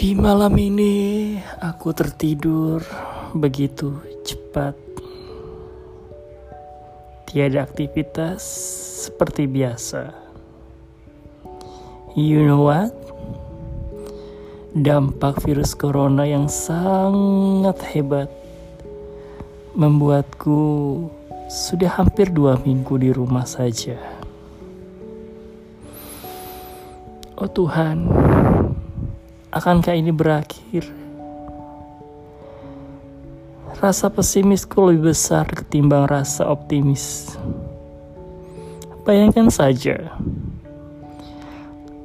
Di malam ini aku tertidur begitu cepat. Tiada aktivitas seperti biasa. You know what? Dampak virus corona yang sangat hebat membuatku sudah hampir dua minggu di rumah saja. Oh Tuhan, akankah ini berakhir? Rasa pesimisku lebih besar ketimbang rasa optimis. Bayangkan saja,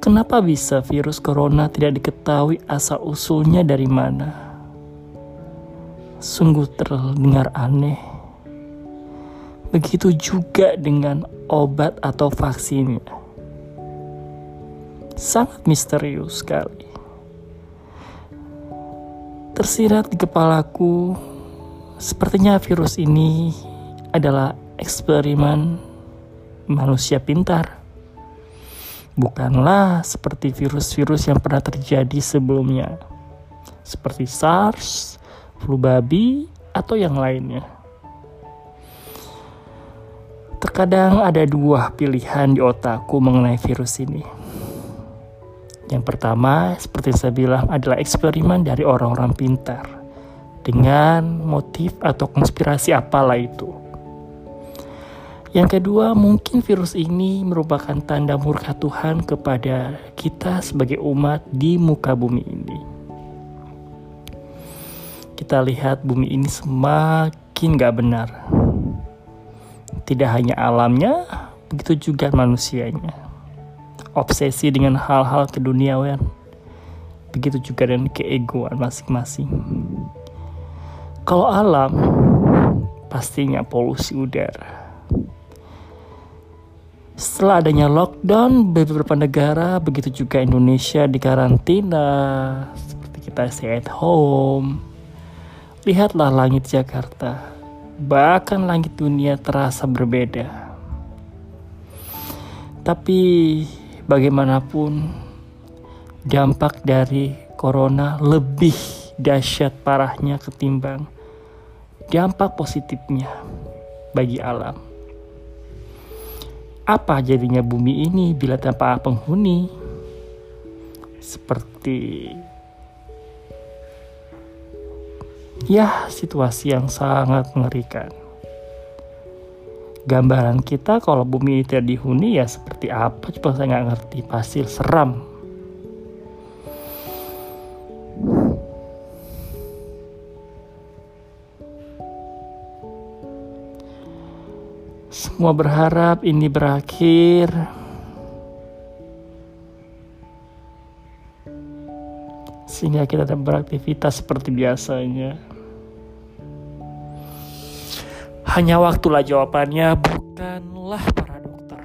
kenapa bisa virus corona tidak diketahui asal-usulnya dari mana? Sungguh terdengar aneh. Begitu juga dengan obat atau vaksinnya. Sangat misterius sekali tersirat di kepalaku sepertinya virus ini adalah eksperimen manusia pintar. Bukanlah seperti virus-virus yang pernah terjadi sebelumnya. Seperti SARS, flu babi, atau yang lainnya. Terkadang ada dua pilihan di otakku mengenai virus ini yang pertama, seperti saya bilang, adalah eksperimen dari orang-orang pintar dengan motif atau konspirasi apalah itu. Yang kedua, mungkin virus ini merupakan tanda murka Tuhan kepada kita sebagai umat di muka bumi ini. Kita lihat bumi ini semakin gak benar. Tidak hanya alamnya, begitu juga manusianya obsesi dengan hal-hal keduniawian. Begitu juga dengan keegoan masing-masing. Kalau alam, pastinya polusi udara. Setelah adanya lockdown beberapa negara, begitu juga Indonesia di karantina, seperti kita stay at home. Lihatlah langit Jakarta, bahkan langit dunia terasa berbeda. Tapi bagaimanapun dampak dari corona lebih dahsyat parahnya ketimbang dampak positifnya bagi alam. Apa jadinya bumi ini bila tanpa penghuni? Seperti ya situasi yang sangat mengerikan gambaran kita kalau bumi tidak dihuni ya seperti apa? Coba saya nggak ngerti. Pasir seram. Semua berharap ini berakhir. Sehingga kita dapat beraktivitas seperti biasanya. Hanya waktulah jawabannya, bukanlah para dokter.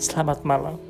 Selamat malam.